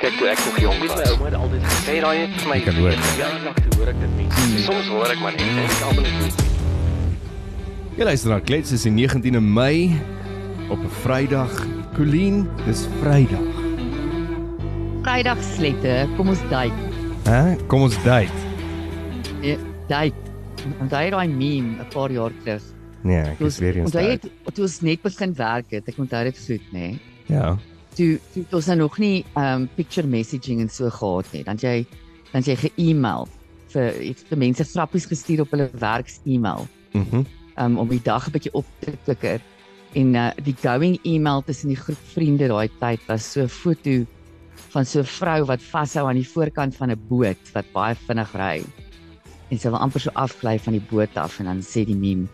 Kyk toe ek nog jonk was, my ouma het altyd gesê raai het vir my. Ek kan hoor. Ja, nog toe hoor ek dit nie. Soms hoor ek maar net en ek almal net. Jy luister na Klets is die 19de Mei op 'n Vrydag. Colleen, dis Vrydag. Vrydag slette, kom ons duik. Hæ? Kom ons date. Ja, duik. Onthou daai meme 'n paar jaar terug. Nee, ek is weer eens Onthou jy toe ons net begin werk het, ek onthou dit goed, nê. Nee. Ja. Toe toe ons nou nog nie um picture messaging en so gehad nie. Dan jy dan jy ge-email vir vir mense grappies gestuur op hulle werks-e-mail. Mhm. um om die dag 'n bietjie op te klikker. En uh die going email tussen die groep vriende daai tyd was so 'n foto van so 'n vrou wat vashou aan die voorkant van 'n boot wat baie vinnig ry. En sy wil amper so afgly van die boot af en dan sê die meme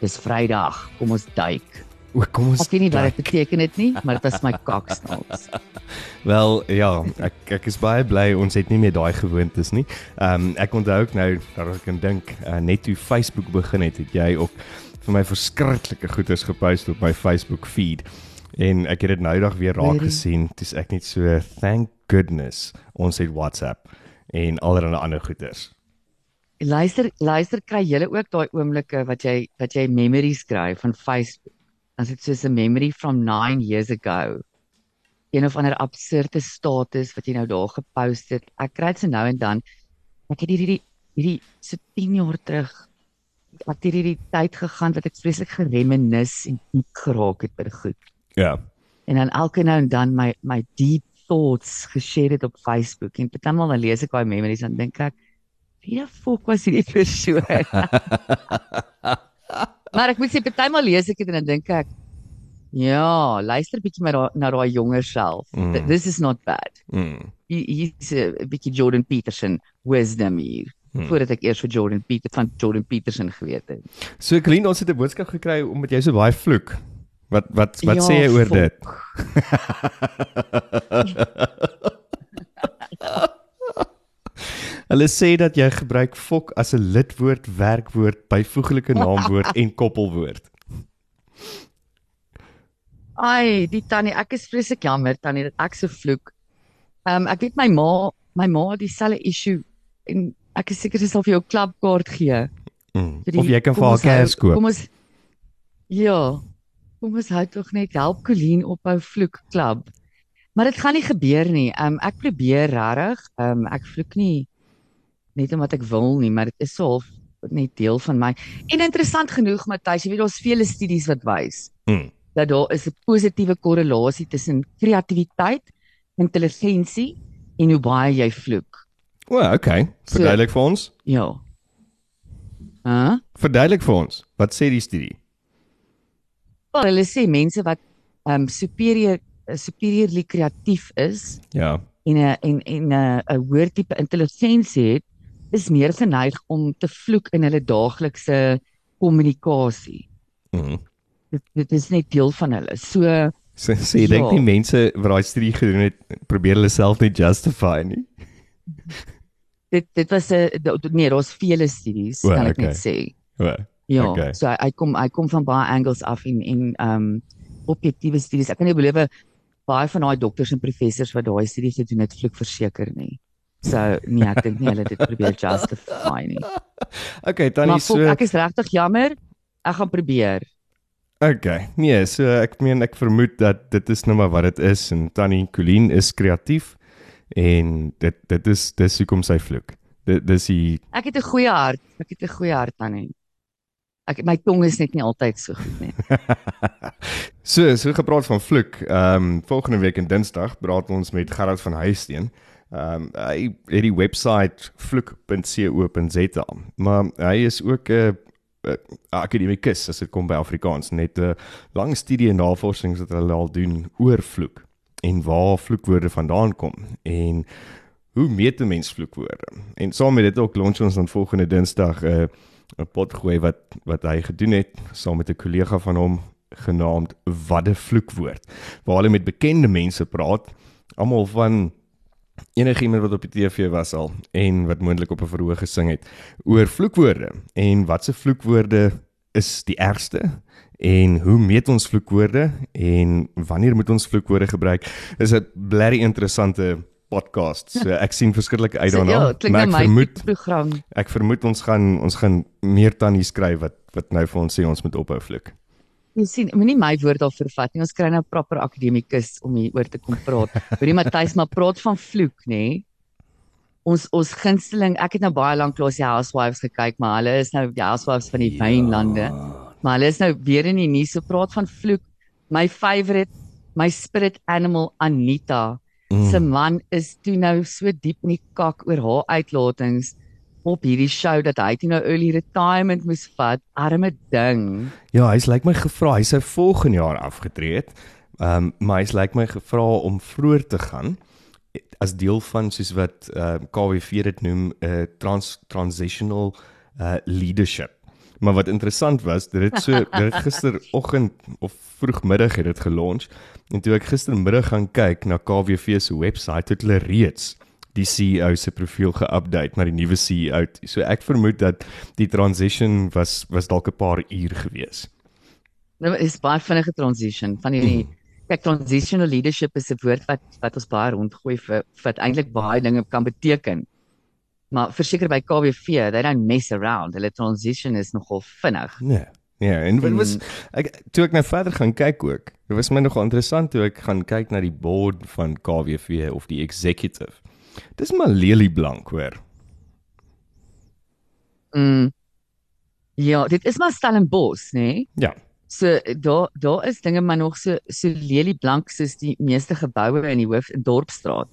dis Vrydag, kom ons duik. O, kom ons. Ek weet nie wat dit beteken dit nie, maar dit was my kaksnaels. Wel, ja, ek ek is baie bly ons het nie meer daai gewoontes nie. Ehm um, ek onthou ook nou dat ek kan dink uh, net toe Facebook begin het, het jy ook vir my verskriklike goeders gepost op my Facebook feed. En ek het dit nou dag weer raak Really? gesien. Dis ek net so thank goodness ons het WhatsApp en allerlei ander goeders. Luister, luister kry julle ook daai oomblikke wat jy wat jy memories kry van Facebook. As dit soos 'n memory from 9 years ago. Een of ander absurde status wat jy nou daar gepost het. Ek kry dit se nou en dan. Ek het hierdie hierdie so 10 jaar terug wat hierdie hierdie tyd gegaan wat ek vreeslik gereminis en diep geraak het by goed. Ja. En dan elke nou en dan my my deep thoughts geshare het op Facebook en partymal dan lees ek daai memories en dink ek wie die fok was hierdie persoon? maar ek moet sê partymal lees ek dit en dan dink ek ja, luister bietjie maar na- na daai jonger self. Mm. This is not bad. Mm. Hy hy's 'n bietjie Jordan Peterson wisdom hier. Hmm. Voordat ek eers vir Jordan Peter van Jordan Peterson geweet het. So Colleen, ons het 'n boodskap gekry omdat jy so baie vloek. Wat wat wat Ja, sê jy oor fok. dit? Hulle sê dat jy gebruik fok as 'n lidwoord, werkwoord, byvoeglike naamwoord en koppelwoord. Ai, die tannie, ek is vreeslik jammer tannie dat ek so vloek. Ehm um, ek weet my ma, my ma het dieselfde issue en ek is seker sy sal vir jou klapkaart gee. Mm. die- Of jy kan vir haar kers koop. Kom ons Ja. Kom ons hou tog net help Colleen ophou vloek klub. Maar dit gaan nie gebeur nie. Ehm um, ek probeer regtig. Ehm um, ek vloek nie net omdat ek wil nie, maar dit is so half net deel van my. En interessant genoeg Matthys, jy weet daar's vele studies wat wys Mm. dat daar is 'n positiewe korrelasie tussen kreatiwiteit, intelligensie en hoe baie jy vloek. O, okay. So- Verduidelik vir ons. Ja. Hæ? Verduidelik vir ons. Wat sê die studie? Wel, hulle sê mense wat ehm um, superior superiorly kreatief is Ja. en 'n en en 'n 'n hoër tipe intelligensie het, is meer geneig om te vloek in hulle daaglikse kommunikasie. Mm. Dit dit is net deel van hulle. So So sê jy dink Ja. nie mense wat daai studie gedoen het probeer hulle self net justify nie. dit dit was 'n nee, daar's vele studies, O, kan ek okay. net sê. O. Ja, Okay. so hy, hy kom hy kom van baie angles af en en ehm um, objektiewe studies. Ek kan nie belowe baie van daai dokters en professors wat daai studie gedoen het vloek verseker nie. So nee, ek dink nie hulle het dit probeer justify nie. Okay, tannie so ek is regtig jammer. Ek gaan probeer. Okay. Nee, so ek meen ek vermoed dat dit is nou maar wat dit is en Tannie Colleen is kreatief en dit dit is dis hoekom sy vloek. Dit dis die Ek het 'n goeie hart. Ek het 'n goeie hart hom. Ek my tong is net nie altyd so goed nie. So, so gepraat van vloek. Ehm um, volgende week in Dinsdag praat ons met Gerard van Huisteen. Ehm um, hy het die webwerf vloek.co.za. Maar hy is ook 'n uh, uh, akademikus as dit kom by Afrikaans. Net 'n uh, lang studie en navorsing wat hulle al doen oor vloek en waar vloekwoorde vandaan kom en hoe meet 'n mens vloekwoorde. En saam met dit ook launch ons dan volgende Dinsdag 'n uh, 'n pot gooi wat wat hy gedoen het saam met 'n kollega van hom genaamd Wadde vloekwoord waar hulle met bekende mense praat almal van enigiemand wat op die TV was al en wat moontlik op 'n verhoog gesing het oor vloekwoorde en watse vloekwoorde is die ergste en hoe meet ons vloekwoorde en wanneer moet ons vloekwoorde gebruik is 'n blerry interessante podcast. So ek sien verskriklik uit So, daarna. ja, klink maar ek vermoed program. ek vermoed ons gaan ons gaan meer tannie skryf wat wat nou vir ons sê ons moet ophou vloek. Jy sien, moenie my woord daar vervat nie. Ons kry nou 'n proper akademikus om hier oor te kom praat. Hoorie Matthys, maar praat van vloek, nê? Ons ons gunsteling, ek het nou baie lank lank die Housewives gekyk, maar hulle is nou die Housewives van die wynlande. Maar hulle is nou weer in die nuus. So praat van vloek. My favourite, my spirit animal Anita. Mm. Se man is toe nou so diep in die kak oor haar uitlatings op hierdie show dat hy toe nou early retirement moes vat. Arme ding. Ja, hy's lyk my gevra, hy sou volgende jaar afgetree het. Ehm um, maar hy's lyk my gevra om vroeër te gaan as deel van soos wat ehm uh, KWV dit noem 'n uh, trans transitional uh leadership. Maar wat interessant was, dit het so dit het gisteroggend of vroegmiddag het dit gelons en toe ek gistermiddag gaan kyk na KWV se webwerf het hulle reeds die CEO se profiel geupdate na die nuwe CEO. So ek vermoed dat die transition was was dalk 'n paar uur gewees. Dit Nou, is baie vinnige transition van die Mm. kyk transitional leadership is 'n woord wat wat ons baie rondgooi vir wat eintlik baie dinge kan beteken. Maar verseker by KWV, they don't mess around. Hulle transition is nogal vinnig. Nee. Ja, en dit was ek toe ek nou verder gaan kyk ook. Dit was my nogal interessant toe ek gaan kyk na die board van KWV of die executive. Dis maar lelieblank hoor. Mm. Ja, dit is maar Stellenbosch, nê? Nee? Ja. So daar daar is dinge maar nog so so lelieblank soos die meeste geboue in die hoof in Dorpsstraat.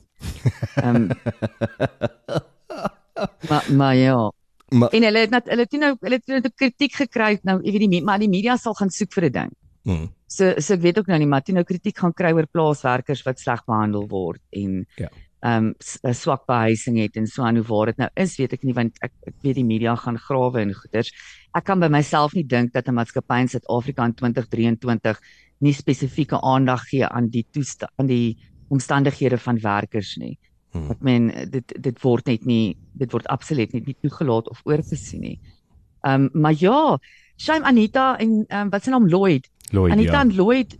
Ehm um, maar maar ja. Maar En hulle het net hulle het nou hulle het nou kritiek gekry nou jy weet me- maar die media sal gaan soek vir 'n ding. mm, So so ek weet ook nou nie maar toe nou kritiek gaan kry oor plaaswerkers wat sleg behandel word en Ja. Um, swak behuising het en so aan hoe waar dit nou is weet ek nie want ek ek weet die media gaan grawe en goeters. Ek kan by myself nie dink dat 'n maatskappy in Suid-Afrika in 2023 nie spesifieke aandag gee aan die toestand aan die omstandighede van werkers nie. mm. Ek meen dit dit word net nie dit word absoluut net nie toegelaat of oorgesien nie. Um, maar ja, shame Anita en um, wat se naam Lloyd. Lloyd Anita ja. en Lloyd.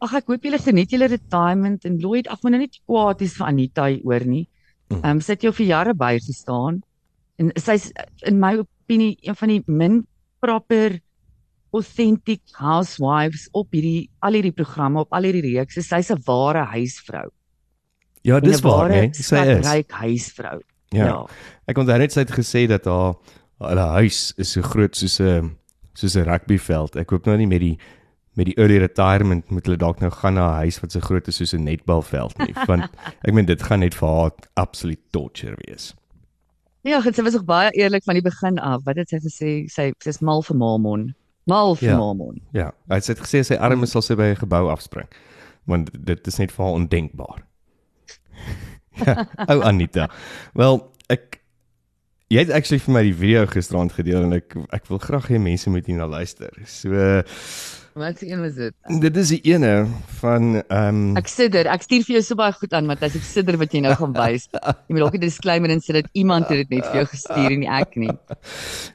Ag ek hoop julle geniet julle retirement en Lloyd, ag moet nou nie kwaad is vir Anita hier oor nie. Mm. Ehm um, sy het jou vir jare bygestaan en sy's in my opinie een van die min proper authentic housewives op hierdie al hierdie programme op al hierdie reekse. Sy's 'n ware huisvrou. Ja, dis 'n waar, nee, sy is. ryk huisvrou. Ja. ja. Ek onthou net sy het gesê dat haar hulle huis is so groot soos 'n soos 'n rugbyveld. Ek hoop nou nie met die met die early retirement moet hulle dalk nou gaan na 'n huis wat so groot is soos 'n netbalveld nie, want ek meen dit gaan net vir haar absoluut torture wees. Ja, sy was ook baie eerlik van die begin af. Wat het sy gesê? Sy sy's mal vir Maamon. Mal vir Ja. Maamon. Ja, hy het gesê sy arme sal sy by 'n gebou afspring. Want dit is net vir haar ondenkbaar. ja, ou Anita. Wel, ek jy het actually vir my die video gisterand gedeel en ek ek wil graag hê mense moet hierna luister. So Wat se een was dit? dit is die ene van ehm um, Ek sidder. Ek stuur vir jou so baie goed aan, Matthys. Ek sidder wat jy nou gaan wys. Jy moet dalk 'n disclaimer insit dat iemand het dit net vir jou gestuur en nie ek nie.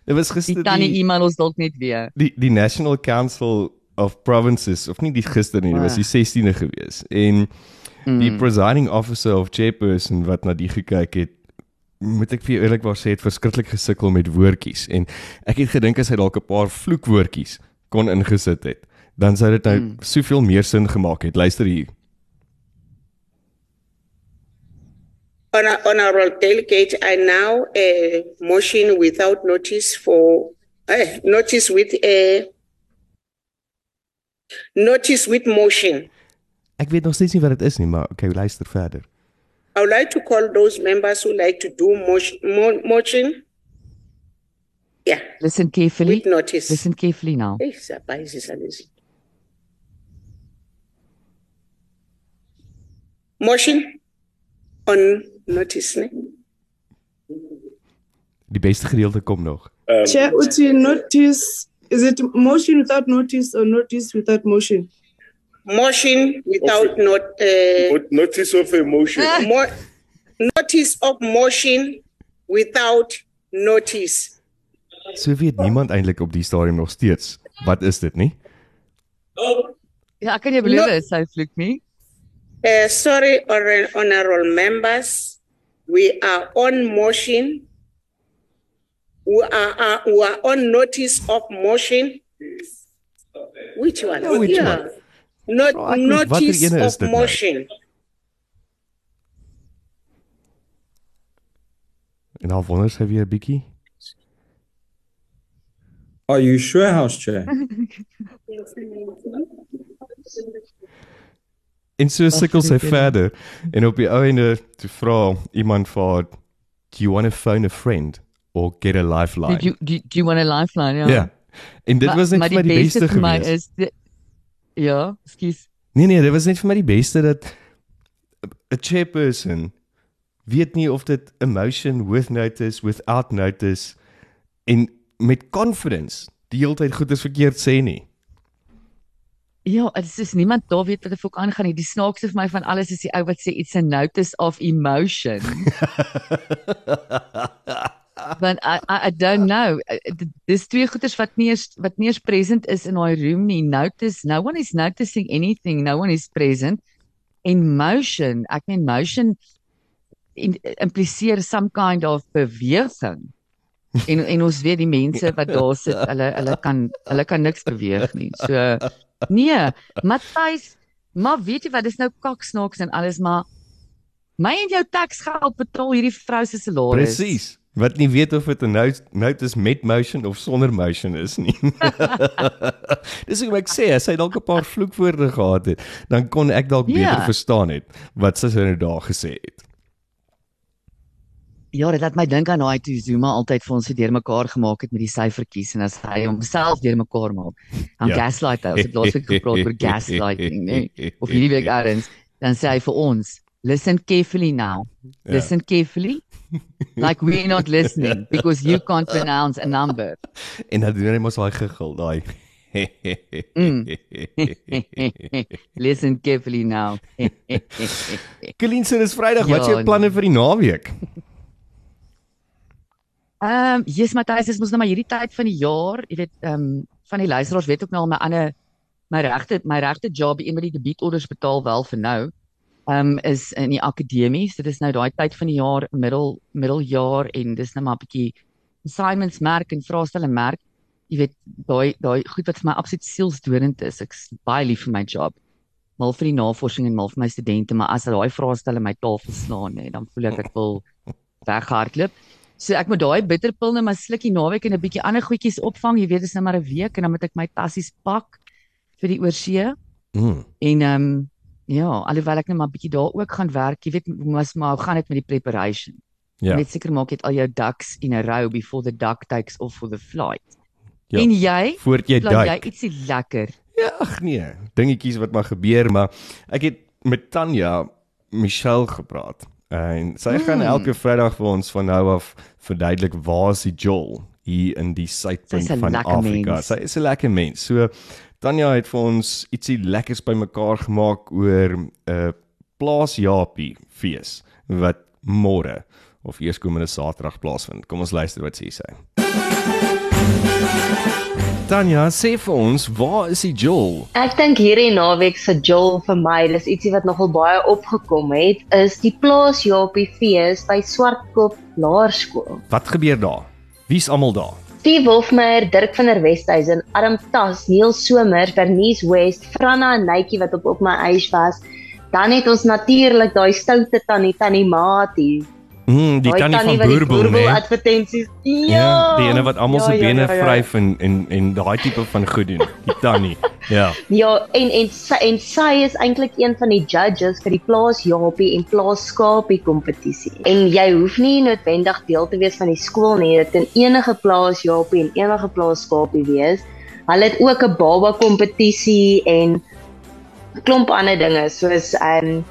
dit was Die gister tannie die, e-mail ons dalk net weer. die die National Council of Provinces of nie die gister nie, dit was Ah. die 16de gewees. En die Mm. presiding officer of chairperson wat na die gekyk het moet ek vir jou eerlikwaar sê het verskriklik gesukkel met woordjies en ek het gedink as hy dalk 'n paar vloekwoordjies kon ingesit het dan sou dit nou Mm. soveel meer sin gemaak het luister hier Honor- Honorable Delegate, I now uh, motion without notice for uh, notice with a notice with motion. ek weet nog steeds nie wat dit is nie maar okay luister verder I would like to call those members who like to do motion. Mo- motion. Yeah, Listen carefully. with notice. Listen carefully now. Eh, surprise is Motion on notice. Ne? die beste gedeelte kom nog Chair, uthi notice, is it motion without notice or notice without motion? Motion without not uh, notice of a motion? mo- notice of motion without notice. so weet niemand eintlik op die stadium nog steeds wat is dit nie Ja, ek kan jou beloof sy vloek nie. Uh, sorry, honorable members, we are on motion. We are, uh, we are on notice of motion. Which one? Yeah, which Yeah. one? Not Oh, ek weet, watter notice of motion. nou? motion. En dan wonder sy weer 'n bietjie. Are you sure, House Chair? En so sukkel sy verder en op die ou einde toe vra iemand vir haar, "Do you want to phone a friend or get a lifeline?" Did you do, you- do you want a lifeline? Ja. Ja. En dit Maar- was net vir my die beste vir my gewees. is die, Ja, skus. Nee nee, dit was net vir my die beste dat 'n chairperson weet nie of dit emotion with notice without notice en met confidence die hele tyd goeders verkeerd sê nie. Ja, dit is niemand daar weet wat er ook aangaan nie. Die snaakste vir my van alles is die ou wat sê it's a notice of emotion. Want I, I I don't know. D- Dis twee goeters wat nie eens wat nie eens present is in daai room nie. Notice, no one is noticing anything. No one is present. En motion, ek meen motion impliseer some kind of beweging. En en ons weet die mense wat daar sit, hulle hulle kan hulle kan niks beweeg nie. So nee, Matthys, maar weet jy wat, dis nou kaksnaaks en alles, maar my en jou taxgeld betaal hierdie vrou se salaris. Presies. Wat nie weet of dit 'n note notice met motion of sonder motion is nie. Dis hoe ek sê, as hy dalk 'n paar vloekwoorde gehad het, dan kon ek dalk Ja. beter verstaan het wat sy nou daar gesê het. Ja, dit laat my dink aan daai toe Zuma altyd vir ons so deurmekaar gemaak het met die syfertjies en as hy homself deurmekaar maak. Dan Ja. ja. gaslight hy. Ons het laasweek gepraat oor gaslighting, né? Nee? Of hierdie week eers, dan sê hy vir ons, listen carefully now. Ja. Listen carefully. Like we're not listening because you can't pronounce a number. En dan doen hy mos daai gegil, daai. listen carefully now. Colleen sê dis Vrydag, wat is Ja, jou planne vir die naweek? Ehm, um, Jesus Matthys, dis mos nou maar hierdie tyd van die jaar, jy weet, ehm um, van die luisteraars weet ook nou al my ander my regte my regte job, een met die debietorders betaal wel vir nou. Ehm um, is in die akademie. So dit is nou daai tyd van die jaar, middel middeljaar en dis nou maar 'n bietjie assignments merk en vraestelle merk. Jy weet, daai daai goed wat vir my absoluut sielsdodend is. Ek's baie lief vir my job. Mal vir die navorsing en mal vir my studente, maar as daai vraestelle my tafel slaan, nê, dan voel ek ek wil weghardloop. So ek moet daai bitterpil net maar slukkie naweek en 'n bietjie ander goedjies opvang. Jy weet, dis nou maar 'n week en dan moet ek my tassies pak vir die oorsee. Mm. En ehm um, ja, alhoewel ek net maar 'n bietjie daar ook gaan werk, jy weet, mos maar hoe gaan dit met die preparation? Ja. Net seker maak jy al jou ducks in a row before the duck takes off for the flight. Ja. En jy, Voordat jy plan jy duik. ietsie lekker? Ja, ag nee, dingetjies wat maar gebeur, maar ek het met Tanya Michelle gepraat. En sy gaan Mm. elke Vrydag vir ons van nou af verduidelik waar is die jol hier in die suidpunt van Afrika. mens. Sy is 'n lekker mens. So Tanya het vir ons ietsie lekkers bymekaar gemaak oor 'n uh, plaas Japie fees wat môre of eerskomende Saterdag plaasvind. Kom ons luister wat sy sê. Tanya, sê vir ons, waar is die jol? Ek dink hierdie naweek se jol vir my, dis ietsie wat nogal baie opgekom het, is die plaas Japie fees by Swartkop Laerskool. Wat gebeur daar? Wie's almal daar? Steve Wolfmeyer, Dirk van der Westhuizen, Adam Tas, Neil Somers, Bernice West, Franna en Nytjie wat op op my ys was. Dan het ons natuurlik daai stoute tannie Tannie Matie. Mm, die Daai tannie van Boerbol, né? advertensies. Ja. Ja, die ene wat almal se Ja, ja, bene ja, ja. vryf en en en daai tipe van goed doen. Die tannie. Ja. Ja, en en sy, en sy is eintlik een van die judges vir die plaas Japie en plaas Skapie kompetisie. En jy hoef nie noodwendig deel te wees van die skool nie, dit kan enige plaas Japie en enige plaas Skapie wees. Hulle het ook 'n baba kompetisie en klomp ander dinge soos ehm um,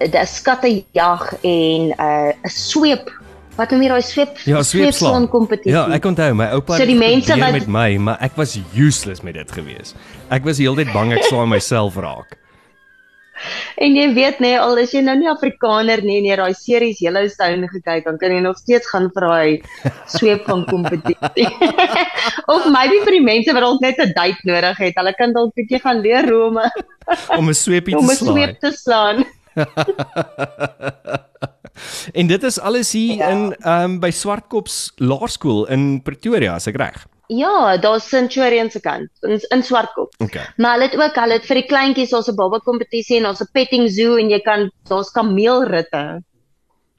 'n skattejag en 'n uh, 'n sweep. Wat noem jy daai sweep? Ja, sweepslaan kompetisie. Ja, ek onthou my oupa So die mense wat- met my, maar ek was useless met dit gewees. Ek was heeltyd bang ek slaan myself raak. En jy weet nê, al is jy nou nie Afrikaner nie en jy daai series Yellowstone gekyk, dan kan jy nog steeds gaan vir daai sweep van kompetisie. of maybe vir die mense wat dalk net 'n date nodig het, hulle kan dalk 'n bietjie gaan leer Rome om 'n sweepie om te 'n slaan. sweep te slaan. En dit is alles hier Ja. in ehm um, by Swartkops Laerskool in Pretoria, as ek reg. Ja, daar's Centurion se kant in in Swartkop. Okay. Maar hulle het ook, hulle het vir die kleintjies daar's 'n baba kompetisie en daar's 'n petting zoo en jy kan daar's kameelritte.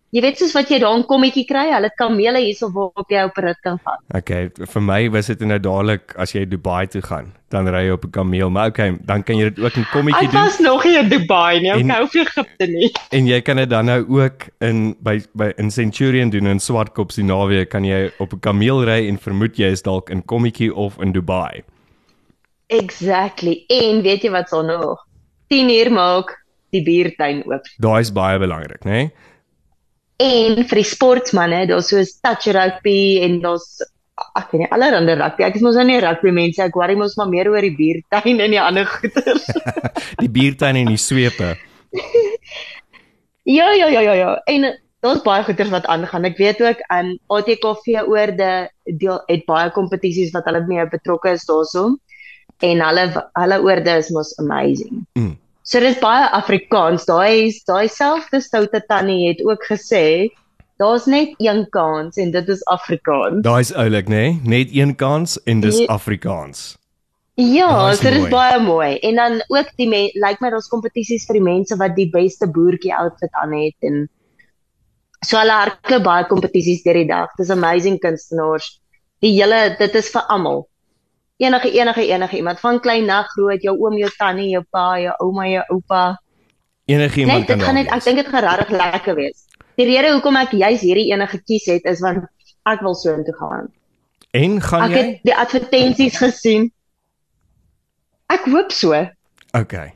Jy weet soos wat jy daar 'n kommetjie kry, hulle kamele hierso waarop jy op 'n rit kan vat. Okay, vir my was dit nou dadelik as jy Dubai toe gaan, dan ry jy op 'n kameel, maar okay, dan kan jy dit ook in kommetjie Ek doen was nog nie in Dubai nie, ek hou vir Egipte nie. en jy kan dit dan nou ook in by by in Centurion doen in Swartkops die naweek kan jy op 'n kameel ry en vermoed jy is dalk in kommetjie of in Dubai. Exactly. En weet jy wat sal nog? 10 uur maak die biertuin oop. Daai is baie belangrik, né? Nee? En vir die sportmense, daar's so touch rugby en daar's ek weet nie allerlei rugby. Ek is mos nou nie rugby mense, ek worry mos maar meer oor die biertuin en die ander goeters. Die biertuin en die swepe. ja, ja, ja, ja, ja. En daar's baie goeters wat aangaan. Ek weet ook aan ATKV oorde deel het baie kompetisies wat hulle mee betrokke is daarso. En hulle hulle oorde is mos amazing. Mm. So dis baie Afrikaans. Daai daai selfde stoute tannie het ook gesê daar's net een kans en dit is Afrikaans. Daai is oulik, né? Nee? Net een kans en dis Ja. Afrikaans. Ja, is so dit mooi. is baie mooi. En dan ook die lyk like my daar's kompetisies vir die mense wat die beste boertjie outfit aan het en so hulle hardloop baie kompetisies deur die dag. Dis amazing kunstenaars. Die hele dit is vir almal. Enige enige enige iemand van klein na groot, jou oom, jou tannie, jou pa, jou ouma, jou oupa. Enigiemand Net kan dit gaan net ek dink dit gaan regtig lekker wees. Die rede hoekom ek juis hierdie ene gekies het is want ek wil so intoe gaan. En gaan Ek jy? het die advertensies gesien. Ek hoop so. Okay.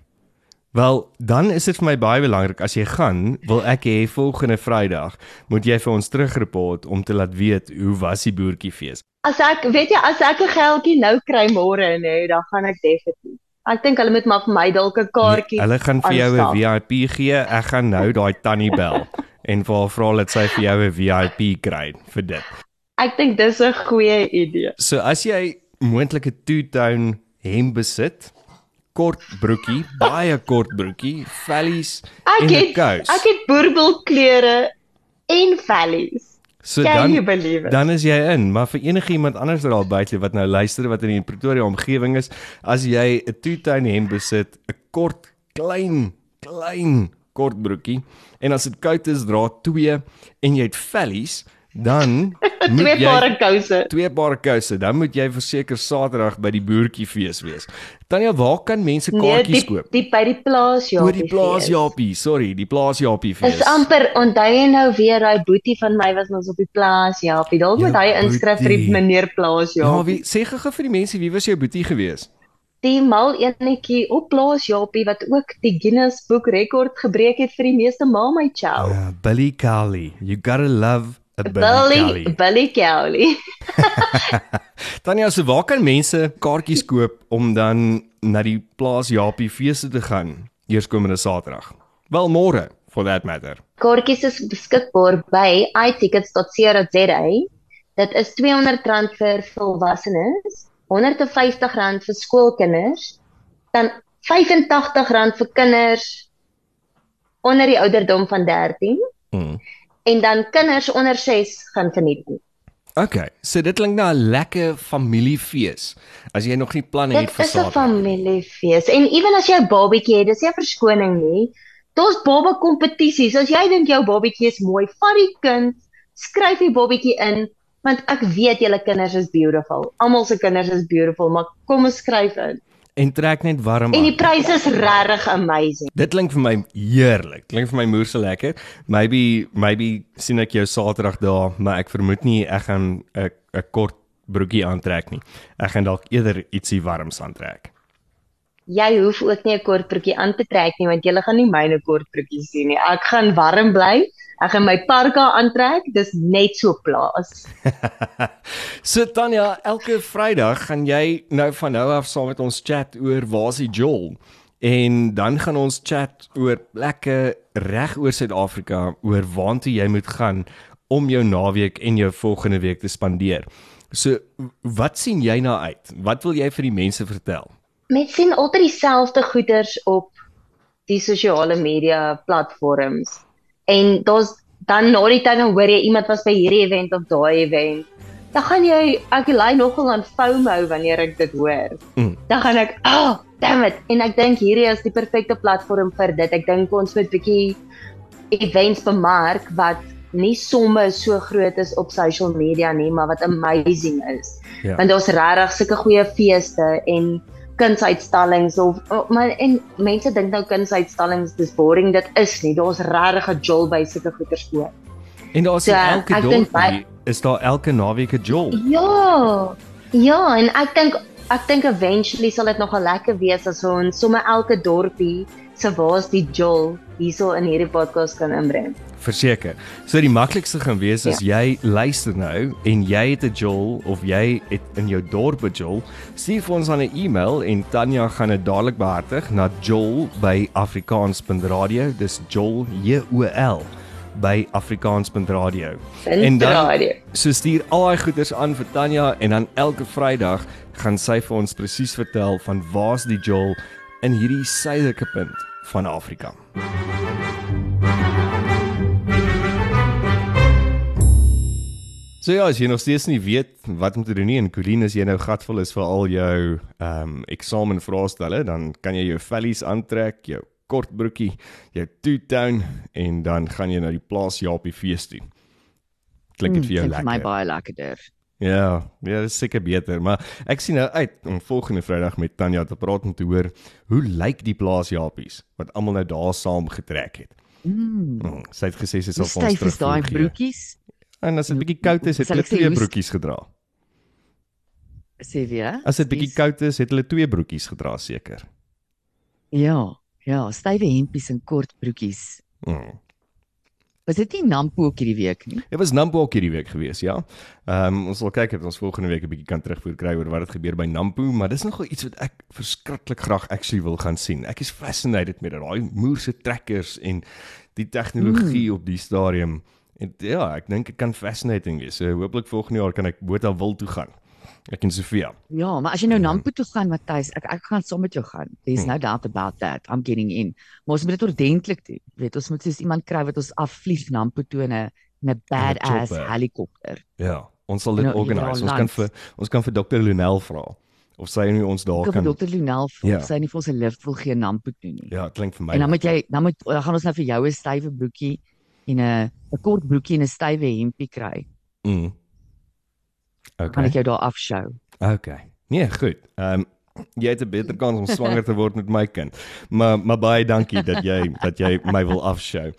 Wel, dan is dit vir my baie belangrik as jy gaan, wil ek hê volgende Vrydag moet jy vir ons terugreport om te laat weet hoe was die boertjiefees. As ek weet jy as ek 'n geldjie nou kry môre nê, dan gaan ek definitief. Ek dink hulle moet maar vir my dalk 'n kaartjie. Hulle gaan vir jou 'n. VIP gee. Ek gaan nou daai tannie bel en vir haar vra dat sy vir jou 'n VIP kry vir dit. Ek dink dis 'n goeie idee. So as jy moontlike two-tone hemp besit, kort broekie, baie kort broekie, vellies Ek en 'n kous. ek het boerbelklere en vellies. So Can dan dan is jy in, maar vir enige iemand anders daar buite wat nou luister wat in die Pretoria omgewing is, as jy 'n two-tone hemp besit, 'n kort klein klein kort broekie en as dit koud is dra twee en jy het vellies, dan Twee pare kouse. twee paar kouse, dan moet jy verseker Saterdag by die boertjiefees wees. Tanya, waar kan mense Nee, kaartjies die, koop? die by die plaas ja. Oor die plaas Japie, sorry, die plaas Japie fees. Is amper onthou jy nou weer daai boetie van my was ons op die plaas Japie. Dalk Ja, moet hy inskryf vir die meneer plaas Ja, Japie. wie sê gou vir die mense wie was jou boetie gewees? Die mal enetjie op plaas Japie wat ook die Guinness Book rekord gebreek het vir die meeste mamai chow. Uh, Billy Cowley. You gotta love a Billy, Billy Cowley. Tanya, so waar kan mense kaartjies koop om dan na die plaas Japie feeste te gaan eerskomende Saterdag? Wel môre, for that matter. Kaartjies is beskikbaar by itickets.co.za. Dit is R200 vir volwassenes, R150 vir skoolkinders, dan R85 vir kinders onder die ouderdom van 13 Mm. En dan kinders onder 6 gaan verniet. Okay, so dit klink na 'n lekker familiefees. As jy nog nie planne het Dit vir is 'n Saterdag. familiefees. En ewen as jy 'n babatjie het, dis nie 'n verskoning nie. Daar's baba kompetisies. As jy dink jou babatjie is mooi, vat die kind, skryf die babatjie in, want ek weet julle kinders is beautiful. Almal se kinders is beautiful, maar kom ons skryf in. En trek net warm En die aan. pryse is regtig amazing. Dit klink vir my heerlik. Klink vir my moerse lekker. Maybe maybe sien ek jou Saterdag daar, maar ek vermoed nie ek gaan 'n 'n kort broekie aantrek nie. Ek gaan dalk eerder ietsie warms aantrek. Jy hoef ook nie 'n kort broekie aan te trek nie, want jy gaan nie myne kort broekies sien nie. Ek gaan warm bly. Ek gaan my parka aantrek. Dis net so plaas. so Tanya, elke Vrydag gaan jy nou van nou af saam met ons chat oor waar's die Joel. En dan gaan ons chat oor plekke reg oor Suid-Afrika oor waartoe jy moet gaan om jou naweek en jou volgende week te spandeer. So, wat sien jy na uit? Wat wil jy vir die mense vertel? Mense sien altyd dieselfde goeders op die sosiale media platforms. En daar's dan na die tyd dan hoor jy iemand was by hierdie event of daai event. Dan gaan jy ek lei nogal aan FOMO wanneer ek dit hoor. Mm. Dan gaan ek, "Ah, oh, damn it." En ek dink hierdie is die perfekte platform vir dit. Ek dink ons moet bietjie events bemark wat nie somme so groot is op social media nie, maar wat amazing is. Ja. Want daar's regtig sulke goeie feeste en kunsuitstallings of oh, maar en mense dink nou kunsuitstallings dis boring, dit is nie. Daar's regtig 'n jol by sulke goeters ook. En daar's So, elke dorpie is daar elke naweek 'n jol. Ja. Ja, en ek dink ek dink eventually sal dit nogal lekker wees as ons sommer elke dorpie se waar's die jol hierso in hierdie podcast kan inbring. Verseker. So die maklikste gaan wees as jy luister nou en jy het 'n jol of jy het in jou dorp 'n jol, stuur vir ons dan 'n e-mail en Tanya gaan dit dadelik behartig na jol@afrikaans.radio. Dis jol J O L by afrikaans.radio. En dan so stuur al daai goeders aan vir Tanya en dan elke Vrydag gaan sy vir ons presies vertel van waar's die jol in hierdie suidelike punt van Afrika. So ja, as jy nog steeds nie weet wat om te doen nie en Colleen as jy nou gatvol is vir al jou ehm um, eksamenvraestelle, dan kan jy jou vellies aantrek, jou kort broekie, jou two-tone en dan gaan jy na die plaas Japie fees toe. Klink dit vir jou Klink Vir my lekker? baie lekkerder. Ja, ja, dit is seker beter, maar ek sien nou uit om volgende Vrydag met Tanya te praat om te hoor hoe lyk die plaas Japies wat almal nou daar saam getrek het. Mm. Mm, sy het gesê sy sal vir ons styf is daai terugvoer gee. broekies? En as dit bietjie koud is, het hulle twee broekies gedra. Sê weer? As dit bietjie koud is, het hulle twee broekies gedra seker. Ja, ja, stywe hempies en kort broekies. Mm. Was dit nie Nampo ook hierdie week nie? Dit was Nampo ook hierdie week gewees, ja. Ehm um, ons sal kyk of ons volgende week 'n bietjie kan terugvoer kry oor wat het gebeur by Nampo, maar dis nogal iets wat ek verskriklik graag actually wil gaan sien. Ek is fascinated met daai moerse trekkers en die tegnologie mm. op die stadium. En ja, ek dink dit kan fascinating wees. So hooplik volgende jaar kan ek Botha wil toe gaan. Ek en Sofia. Ja, maar as jy nou Nampo toe gaan, Matthys, ek ek gaan saam met jou gaan. There's Hmm. no doubt about that. I'm getting in. Maar ons moet dit ordentlik doen. Weet, ons moet soos iemand kry wat ons afvlieg Nampo toe in 'n 'n badass helikopter. Ja, ons sal dit Nou, organise. Ons kan langs. vir ons kan vir Dr. Lunel vra of sy nie ons daar kan. wil Dr. Lunel vra Ja. of sy nie vir ons 'n lift wil gee Nampo toe nie. Ja, klink vir my. En dan moet jy dan moet dan gaan ons nou vir jou 'n stywe broekie en 'n 'n kort broekie en 'n stywe hempie kry. Mm. Kan Okay. ek jou daar afshow? Okay. Nee, goed. Ehm um, jy het 'n beter kans om swanger te word met my kind. Maar maar baie dankie dat jy dat jy my wil afshow.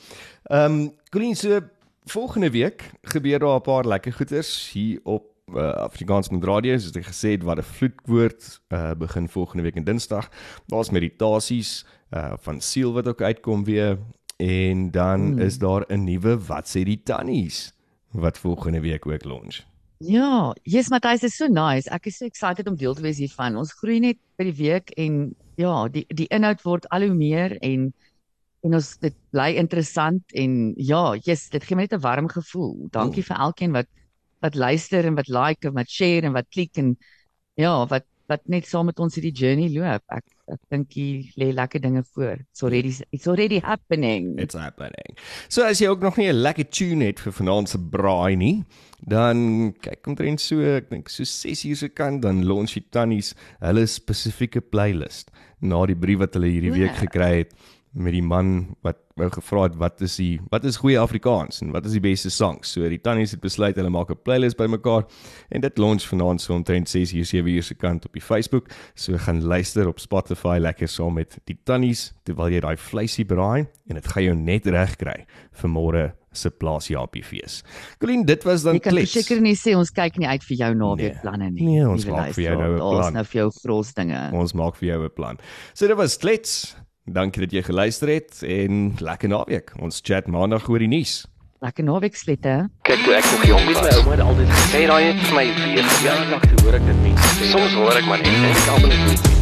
Ehm um, Colleen, so volgende week gebeur daar 'n paar lekker goeters hier op uh, Afrikaans met radio soos ek gesê het wat 'n vloekwoord uh, begin volgende week en Dinsdag. Daar's meditasies uh, van siel wat ook uitkom weer en dan Hmm. mm. is daar 'n nuwe wat sê die tannies wat volgende week ook launch. Ja, yes Matthys is so nice. Ek is so excited om deel te wees hiervan. Ons groei net by die week en ja, die die inhoud word al hoe meer en en ons dit bly interessant en ja, yes, dit gee my net 'n warm gevoel. Dankie vir elkeen wat wat luister en wat like en wat share en wat klik en ja, wat wat net saam met ons hierdie journey loop. Ek ek dink hier lê lekker dinge voor. It's already it's already happening. It's happening. So as jy ook nog nie 'n lekker tune het vir vanaand se braai nie, dan kyk omtrent so, ek dink so 6 uur se kant dan launch die tannies hulle spesifieke playlist na die brief wat hulle hierdie week gekry het met die man wat wou gevra het wat is die wat is goeie Afrikaans en wat is die beste songs. So die tannies het besluit hulle maak 'n playlist bymekaar en dit launch vanaand so omtrent 6 uur 7 uur se kant op die Facebook. So gaan luister op Spotify lekker saam met die tannies terwyl jy daai vleisie braai en dit gaan jou net reg kry vir môre se plaas Japie fees. Colleen, dit was dan Jy kan klets. verseker nie sê ons kyk nie uit vir jou naweekplanne nie. Nee, ons maak vir jou nou 'n plan. nou vir jou groot dinge. Ons maak vir jou 'n plan. So dit was klets. Dankie dat jy geluister het en lekker naweek. Ons chat maandag oor die nuus. Lekker naweek slette. Kyk, toe ek nog jong was, my ouma het altyd gesê daai het vir my weer jaar lank hoor ek dit mense sê. Soms hoor ek maar net en ek almal net